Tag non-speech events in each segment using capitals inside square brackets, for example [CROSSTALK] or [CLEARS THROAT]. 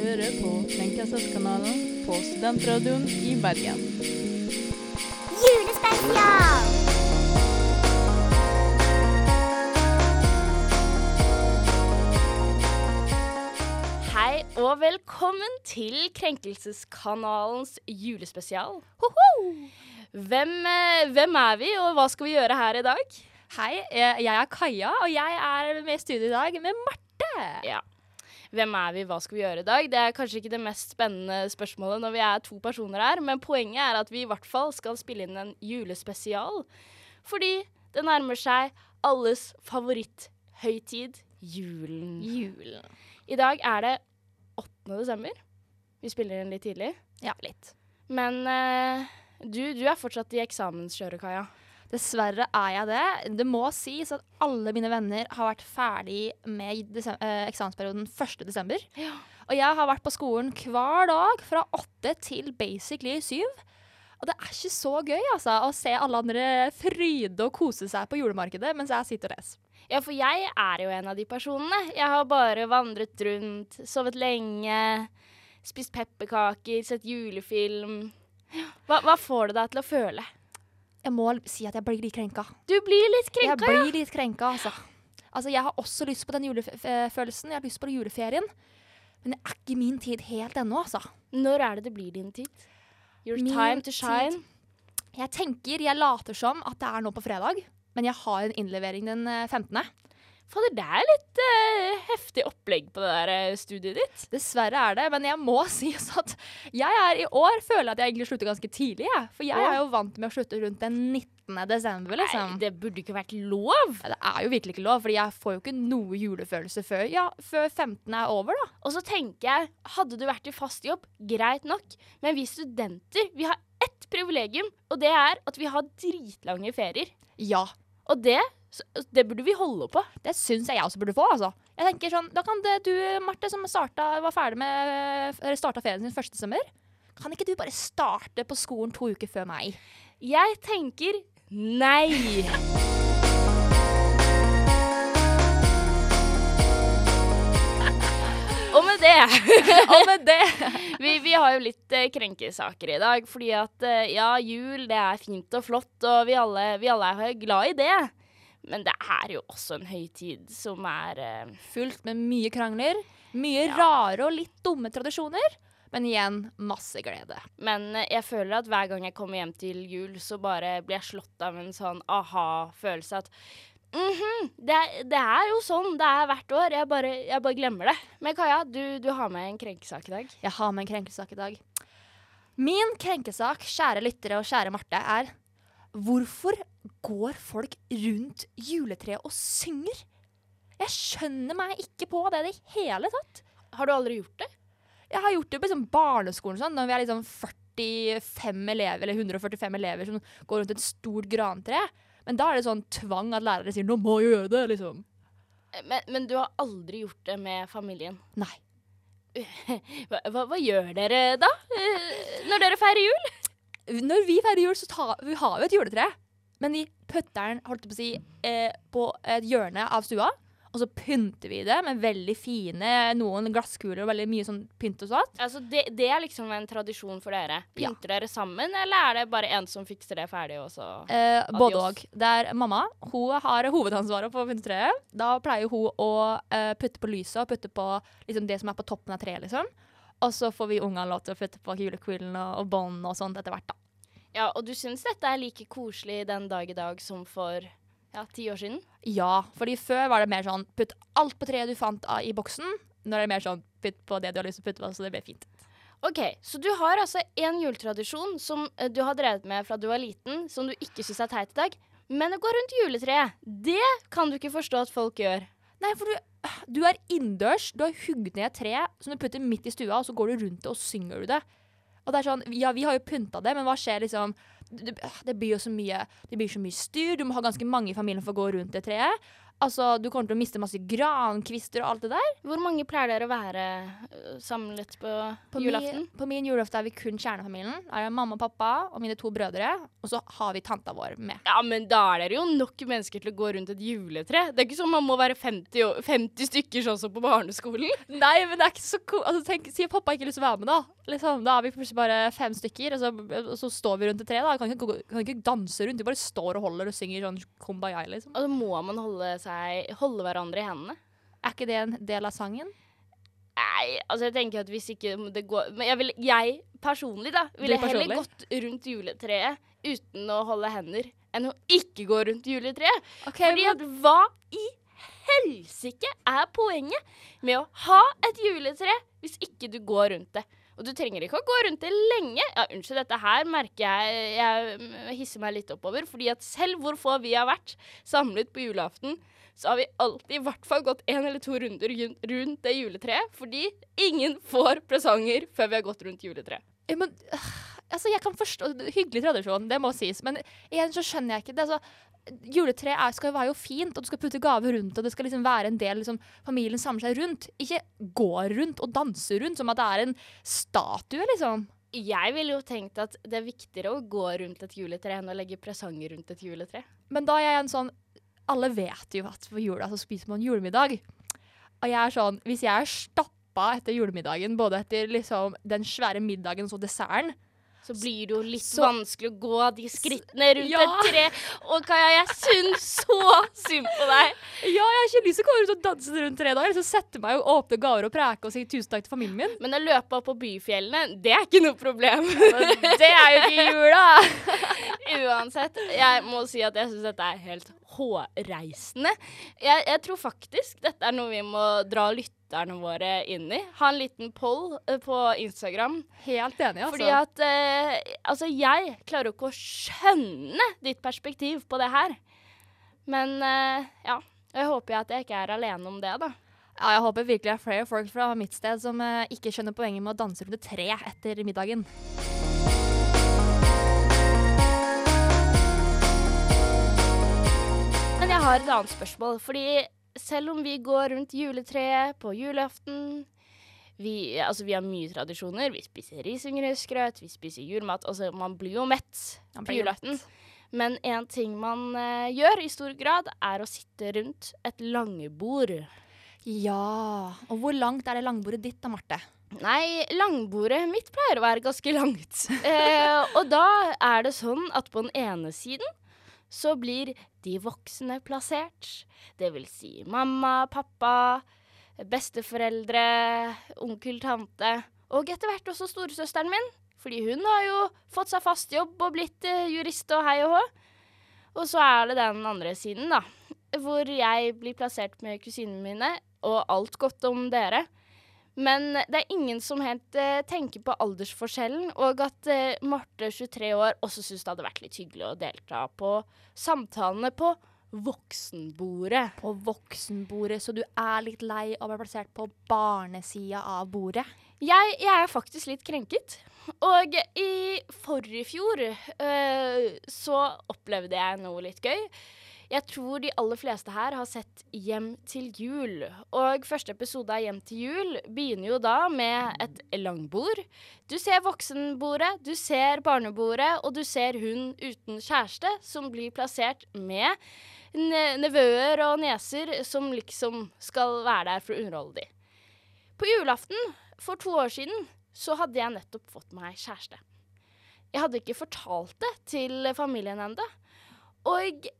hører på Kringkastingskanalen på Studentradioen i Bergen. Julespesial! Hei og velkommen til Krenkelseskanalens julespesial. Hvem, eh, hvem er vi, og hva skal vi gjøre her i dag? Hei, jeg jeg er Kaja, og jeg er med i studio i dag med Marte. Ja. Hvem er vi, hva skal vi gjøre i dag? Det er kanskje ikke det mest spennende spørsmålet når vi er to personer her, men poenget er at vi i hvert fall skal spille inn en julespesial. Fordi det nærmer seg alles favoritthøytid, julen. Julen. I dag er det 8. desember. Vi spiller inn litt tidlig. Ja, litt. Men uh, du, du er fortsatt i eksamenskjøret, Kaja. Dessverre er jeg det. Det må sies at alle mine venner har vært ferdig med eh, eksamensperioden 1. desember. Og jeg har vært på skolen hver dag fra åtte til basically syv. Og det er ikke så gøy altså, å se alle andre fryde og kose seg på julemarkedet mens jeg sitter og leser. Ja, for jeg er jo en av de personene. Jeg har bare vandret rundt, sovet lenge, spist pepperkaker, sett julefilm. Hva, hva får det deg til å føle? Jeg må si at jeg blir litt krenka. Du blir litt krenka, Jeg blir litt krenka, altså. Altså, Jeg har også lyst på den julefølelsen. Jeg har lyst på juleferien. Men det er ikke min tid helt ennå, altså. Når er det det blir din tid? Your Min time to shine. tid. Jeg tenker, jeg later som at det er nå på fredag, men jeg har en innlevering den eh, 15. Fader, det er litt uh, heftig opplegg på det der eh, studiet ditt. Dessverre er det, men jeg må [LAUGHS] si at jeg er i år føler at jeg egentlig slutter ganske tidlig. Jeg. For jeg er jo vant med å slutte rundt den 19. desember, liksom. Nei, det burde ikke vært lov. Ja, det er jo virkelig ikke lov, fordi jeg får jo ikke noe julefølelse før, ja, før 15. er over, da. Og så tenker jeg, hadde du vært i fast jobb, greit nok. Men vi studenter, vi har ett privilegium, og det er at vi har dritlange ferier. Ja. Og det, det burde vi holde på. Det syns jeg jeg også burde få, altså. Jeg tenker sånn, Da kan det du, Marte, som starta, var ferdig med starta ferien sin første sommer, kan ikke du bare starte på skolen to uker før meg? Jeg tenker nei. [LAUGHS] Og med det [LAUGHS] Og med det [LAUGHS] vi, vi har jo litt eh, krenkesaker i dag. Fordi at eh, ja, jul det er fint og flott, og vi alle, vi alle er glad i det. Men det er jo også en høytid som er eh, Fullt med mye krangler, mye Ja. rare og litt dumme tradisjoner, men igjen masse glede. Men eh, jeg føler at hver gang jeg kommer hjem til jul, så bare blir jeg slått av en sånn aha-følelse at mhm, det, er- det er jo sånn det er hvert år. Jeg bare, jeg bare glemmer det. Men Kaja, du, du har med en krenkesak i dag. Jeg har med en krenkesak i dag. Min krenkesak, kjære lyttere og kjære Marte, er Hvorfor går folk rundt juletreet og synger? Jeg skjønner meg ikke på det i det hele tatt. Har du aldri gjort det? Jeg har gjort det på liksom barneskolen sånn, når vi er liksom 45 elever, eller 145 elever som går rundt et stort grantre. Men da er det sånn tvang at lærere sier 'nå må jeg gjøre det', liksom. Men, men du har aldri gjort det med familien. Nei. [LAUGHS] Hva, hva, hva gjør dere da? eh, Når dere feirer jul? Når vi feirer jul, så tar vi har jo et juletre. Men vi putter den holdt på, å si, eh, på et hjørne av stua. Og så pynter vi det med veldig fine noen glasskuler og veldig mye sånn pynt og sånt. Altså, det, det er liksom en tradisjon for dere. Ja. Pynter dere sammen, eller er det bare en som fikser det ferdig, og så Eh, både òg. Det er mamma hun har hovedansvaret på pyntetreet. Da pleier hun å eh, putte på lyset og putte på liksom, det som er på toppen av treet. liksom. Og så får vi ungene lov til å putte på julekvillen og, og bånd og sånt etter hvert. da. Ja, og du syns dette er like koselig den dag i dag som for ja, ti år siden? Ja, fordi før var det mer sånn putt alt på treet du fant i boksen. Nå er det mer sånn putt på det du har lyst til å putte på, så det blir fint. OK, så du har altså en juletradisjon som eh, du har drevet med fra du var liten, som du ikke syns er teit i dag. Men å gå rundt juletreet, det kan du ikke forstå at folk gjør. Nei, for du, du er innendørs, du har hugd ned et tre som du putter midt i stua, og så går du rundt det og synger du det. Og det er sånn, ja, vi har jo pynta det, men hva skjer liksom Det, det blir jo så mye Det blir så mye styr. Du må ha ganske mange i familien for å gå rundt det treet. Altså, du kommer til å miste masse grankvister og alt det der. Hvor mange pleier dere å være øh, samlet på, På julaften? Min, på min julaften er vi kun kjernefamilien. Da er det mamma og pappa og mine to brødre. Og så har vi tanta vår med. Ja, men da er dere jo nok mennesker til å gå rundt et juletre. Det er ikke sånn man må være 50, 50 stykker sånn som på barneskolen. [LAUGHS] Nei, men det er ikke så cool. Altså, tenk, Si at pappa ikke lyst til å være med, da. Liksom, da er vi plutselig bare fem stykker, og så, og så står vi rundt et tre. da. Kan ikke, kan ikke danse rundt, vi bare står og holder og synger sånn kumbaya, liksom. Og så må man holde, seg, holde hverandre i hendene. Er ikke det en del av sangen? Nei, altså jeg tenker at hvis ikke det går Men jeg, vil, jeg personlig, da, ville heller gått rundt juletreet uten å holde hender, enn å ikke gå rundt juletreet. Okay, Fordi at hva i helsike er poenget med å ha et juletre hvis ikke du går rundt det? Og du trenger ikke å gå rundt det lenge. Ja, Unnskyld, dette her merker jeg jeg hisser meg litt oppover. Fordi at selv hvor få vi har vært samlet på julaften, så har vi alltid i hvert fall gått en eller to runder rundt det juletreet. Fordi ingen får presanger før vi har gått rundt juletreet. Ja, men, øh, altså, jeg kan forstå Hyggelig tradisjon, det må sies. Men igjen så skjønner jeg ikke det. Altså, juletre er, skal være jo fint, og du skal putte gaver rundt, og det skal liksom være en del liksom, familien samler seg rundt. Ikke gå rundt og danse rundt som at det er en statue, liksom. Jeg ville jo tenkt at det er viktigere å gå rundt et juletre enn å legge presanger rundt et juletre. Men da er jeg en sånn Alle vet jo at på jula så spiser man julemiddag. Og jeg er sånn Hvis jeg er stappa etter julemiddagen, både etter liksom den svære middagen og så desserten Så blir det jo litt Så- vanskelig å gå de skrittene rundt Ja. et tre. Og Kaja, jeg syns så synd på deg. Ja, jeg har ikke lyst til å komme ut og danse rundt tre dager. Så sette meg og åpne gaver og preke og si tusen takk til familien min. Men å løpe opp på byfjellene, det er ikke noe problem. Det er jo ikke jula! [LAUGHS] Uansett, jeg må si at jeg syns dette er helt hårreisende. Jeg, jeg tror faktisk dette er noe vi må dra lytterne våre inn i. Ha en liten poll eh, på Instagram. Helt enig, altså. Fordi at eh, Altså, jeg klarer jo ikke å skjønne ditt perspektiv på det her. Men eh, ja. Jeg håper at jeg ikke er alene om det, da. Ja, jeg håper virkelig det er flere folk fra mitt sted som eh, ikke skjønner poenget med å danse rundt et tre etter middagen. Jeg har et annet spørsmål. Fordi selv om vi går rundt juletreet på julaften vi, altså vi har mye tradisjoner. Vi spiser risengrynsgrøt, vi spiser julemat. Altså, man blir jo mett på julaften. Men en ting man uh, gjør i stor grad, er å sitte rundt et langbord. Ja. Og hvor langt er det langbordet ditt da, Marte? Nei, langbordet mitt pleier å være ganske langt. [LAUGHS] Eh, og da er det sånn at på den ene siden så blir de voksne plassert. Det vil si mamma, pappa, besteforeldre, onkel, tante. Og etter hvert også storesøsteren min. Fordi hun har jo fått seg fast jobb og blitt eh, jurist og hei og hå. Og så er det den andre siden, da. Hvor jeg blir plassert med kusinene mine, og alt godt om dere. Men det er ingen som helt eh, tenker på aldersforskjellen, og at eh, Marte, 23 år, også syns det hadde vært litt hyggelig å delta på samtalene på voksenbordet. På voksenbordet, så du er litt lei av å være plassert på barnesida av bordet? Jeg, jeg er faktisk litt krenket. Og i forrige fjor eh, så opplevde jeg noe litt gøy. Jeg tror de aller fleste her har sett Hjem til jul. Og første episode av Hjem til jul begynner jo da med et langbord. Du ser voksenbordet, du ser barnebordet, og du ser hun uten kjæreste som blir plassert med nevøer og neser som liksom skal være der for å underholde de. På julaften for to år siden så hadde jeg nettopp fått meg kjæreste. Jeg hadde ikke fortalt det til familien ennå. Og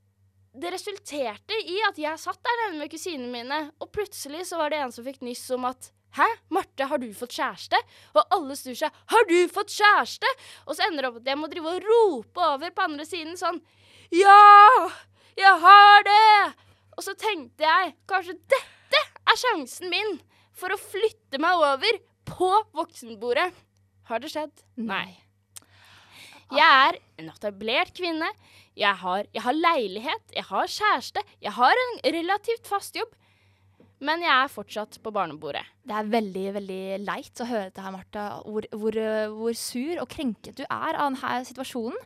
det resulterte i at jeg satt der nede med kusinene mine, og plutselig så var det en som fikk nyss om at Hæ, Marte, har du fått kjæreste? Og alle snur seg. Har du fått kjæreste? Og så ender det opp at jeg må drive og rope over på andre siden sånn Ja! Jeg har det! Og så tenkte jeg kanskje dette er sjansen min for å flytte meg over på voksenbordet. Har det skjedd? Nei. Jeg er en etablert kvinne. Jeg har, jeg har leilighet, jeg har kjæreste, jeg har en relativt fast jobb. Men jeg er fortsatt på barnebordet. Det er veldig veldig leit å høre dette Marte. Hvor, hvor, hvor sur og krenket du er av denne situasjonen.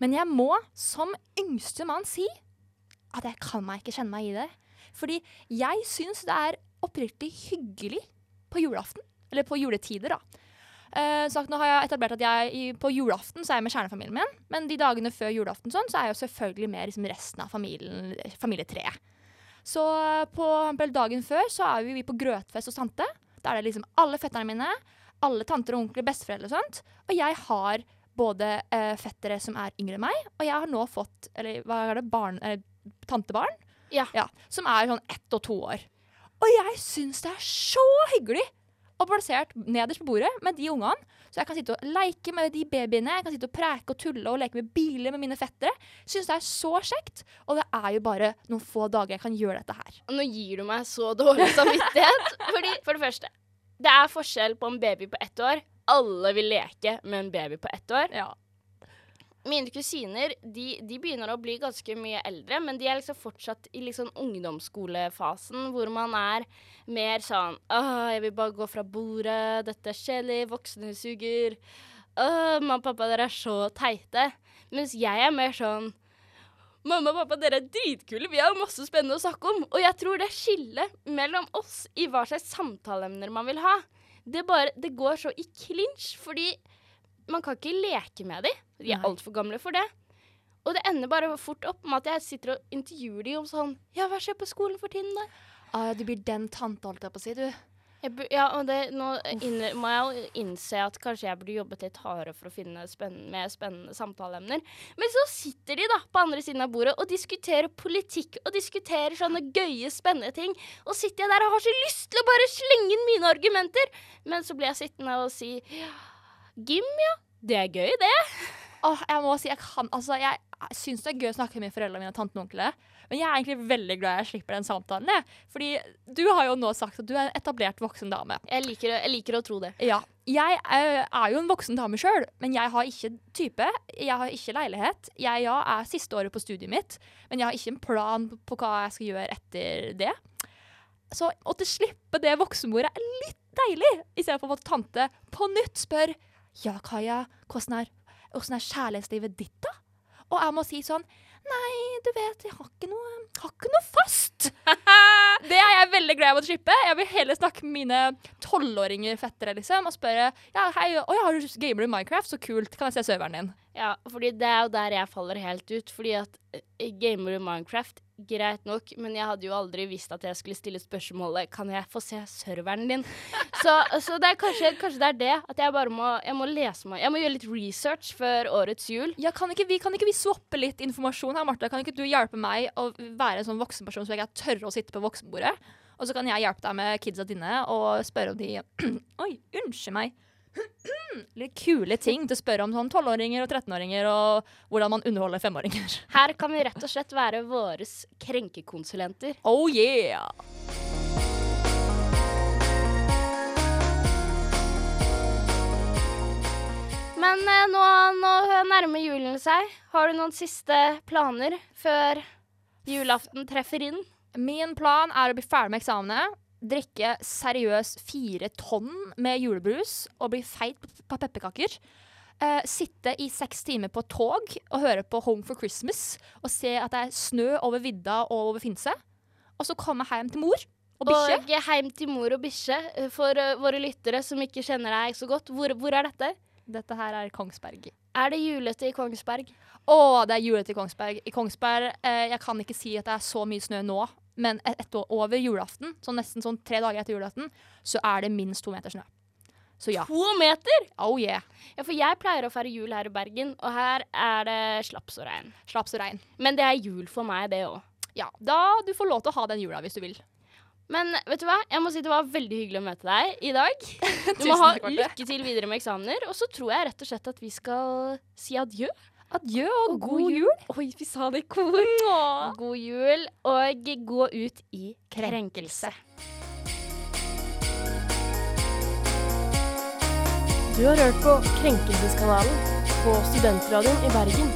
Men jeg må som yngste mann si at jeg kan meg ikke kjenne meg i det. Fordi jeg syns det er oppriktig hyggelig på julaften. Eller på juletider, da. Eh, sagt, nå har jeg etablert at jeg på julaften så er jeg med kjernefamilien min. Men de dagene før julaften sånn, så er jeg jo selvfølgelig med liksom, resten av familien, familietreet. Så på dagen før så er vi på grøtfest hos tante. Da er det liksom alle fetterne mine, alle tanter og onkler, besteforeldre og sånt. Og jeg har både eh, fettere som er yngre enn meg, og jeg har nå fått Eller hva er det? Barn, eh, tantebarn? Ja. Som er sånn ett og to år. Og jeg syns det er så hyggelig! Og plassert nederst på bordet med de ungene. Så jeg kan sitte og leke med de babyene, jeg kan sitte og preke og tulle og leke med biler med mine fettere. Syns det er så kjekt. Og det er jo bare noen få dager jeg kan gjøre dette her. Nå gir du meg så dårlig samvittighet. [LAUGHS] Fordi, for det første, det er forskjell på en baby på ett år. Alle vil leke med en baby på ett år. Ja. Mine kusiner de, de begynner å bli ganske mye eldre, men de er liksom fortsatt i liksom ungdomsskolefasen, hvor man er mer sånn Åh, jeg vil bare gå fra bordet. Dette er kjedelig. Voksne suger. Åh, mamma og pappa, dere er så teite. Mens jeg er mer sånn Mamma og pappa, dere er dritkule. Vi har masse spennende å snakke om. Og jeg tror det skillet mellom oss i hva slags samtaleemner man vil ha, det, bare, det går så i clinch, fordi man kan ikke leke med dem. De er altfor gamle for det. Og det ender bare fort opp med at jeg sitter og intervjuer dem om sånn Ja, hva skjer på skolen for tiden, da? Ah, du blir den tante, holdt jeg på å si, du. Jeg ja, og det, nå må jeg jo innse at kanskje jeg burde jobbet litt hardere for å finne spennende, mer spennende samtaleemner. Men så sitter de da på andre siden av bordet og diskuterer politikk og diskuterer sånne gøye, spennende ting. Og sitter jeg der og har så lyst til å bare slenge inn mine argumenter. Men så blir jeg sittende og si Gym, ja. Det er gøy, det. Åh, jeg må si, jeg kan, altså, jeg syns det er gøy å snakke med foreldrene mine og tanten og onkelen, men jeg er egentlig veldig glad jeg slipper den samtalen. Jeg. Fordi du har jo nå sagt at du er en etablert voksen dame. Jeg liker, jeg liker å tro det. Ja. Jeg er, er jo en voksen dame sjøl, men jeg har ikke type. Jeg har ikke leilighet. Jeg ja, er siste året på studiet mitt, men jeg har ikke en plan på hva jeg skal gjøre etter det. Så å slippe det voksenbordet er litt deilig, istedenfor at tante på nytt spør Ja, Kaja, hvordan er, hvordan er kjærlighetslivet ditt, da? Og jeg må si sånn Nei, du vet, jeg har ikke noe, har ikke noe fast. [LAUGHS] Det er jeg veldig glad i å slippe. Jeg vil heller snakke med mine tolvåringer fettere liksom, og spørre ja, hei, oi, har du gamer i Minecraft, så kult, kan jeg se serveren din? Ja, fordi det er jo der jeg faller helt ut. Fordi at eh, gamer du Minecraft, greit nok, men jeg hadde jo aldri visst at jeg skulle stille spørsmålet Kan jeg få se serveren din? [LAUGHS] så, så det er kanskje, kanskje det er det. At jeg bare må, jeg må lese meg Jeg må gjøre litt research før årets jul. Ja, kan ikke vi, kan ikke vi swappe litt informasjon her, Marte? Kan ikke du hjelpe meg å være en sånn voksenperson så jeg kan tørre å sitte på voksenbordet? Og så kan jeg hjelpe deg med kidsa dine og spørre om de [CLEARS THROAT] Oi, unnskyld meg. [CLEARS THROAT] Litt kule ting til å spørre om sånn 12-åringer og 13-åringer og hvordan man underholder femåringer. [LAUGHS] Her kan vi rett og slett være våres krenkekonsulenter. Oh yeah! Men eh, nå, nå nærmer julen seg. Har du noen siste planer før julaften treffer inn? Min plan er å bli ferdig med eksamene, drikke seriøst fire tonn med julebrus og bli feit på, pepperkaker. Uh, sitte i seks timer på tog og høre på Home for Christmas og se at det er snø over vidda og over Finse. Og så komme hjem til mor og bikkje. Og hjem til mor og bikkje. For uh, våre lyttere som ikke kjenner deg så godt, hvor, hvor er dette? Dette her er Kongsberg. Er det julete i Kongsberg? Å, det er julete i Kongsberg. I Kongsberg, uh, Jeg kan ikke si at det er så mye snø nå, men et, et år over julaften, så nesten sånn tre dager etter julaften, så er det minst to meter snø. Så ja. To meter! Oh yeah. Ja, for jeg pleier å feire jul her i Bergen, og her er det slaps og regn. Slaps og regn. Men det er jul for meg, det òg. Ja, da du får lov til å ha den jula hvis du vil. Men vet du hva? Jeg må si det var veldig hyggelig å møte deg i dag. [LAUGHS] Du må ha lykke til videre med eksamener. Og så tror jeg rett og slett at vi skal si adjø. Adjø og, Og god jul. Oi, vi sa det i kor. God jul, og gå ut i krenkelse. Du har hørt på Krenkelseskanalen på Studentradioen i Bergen.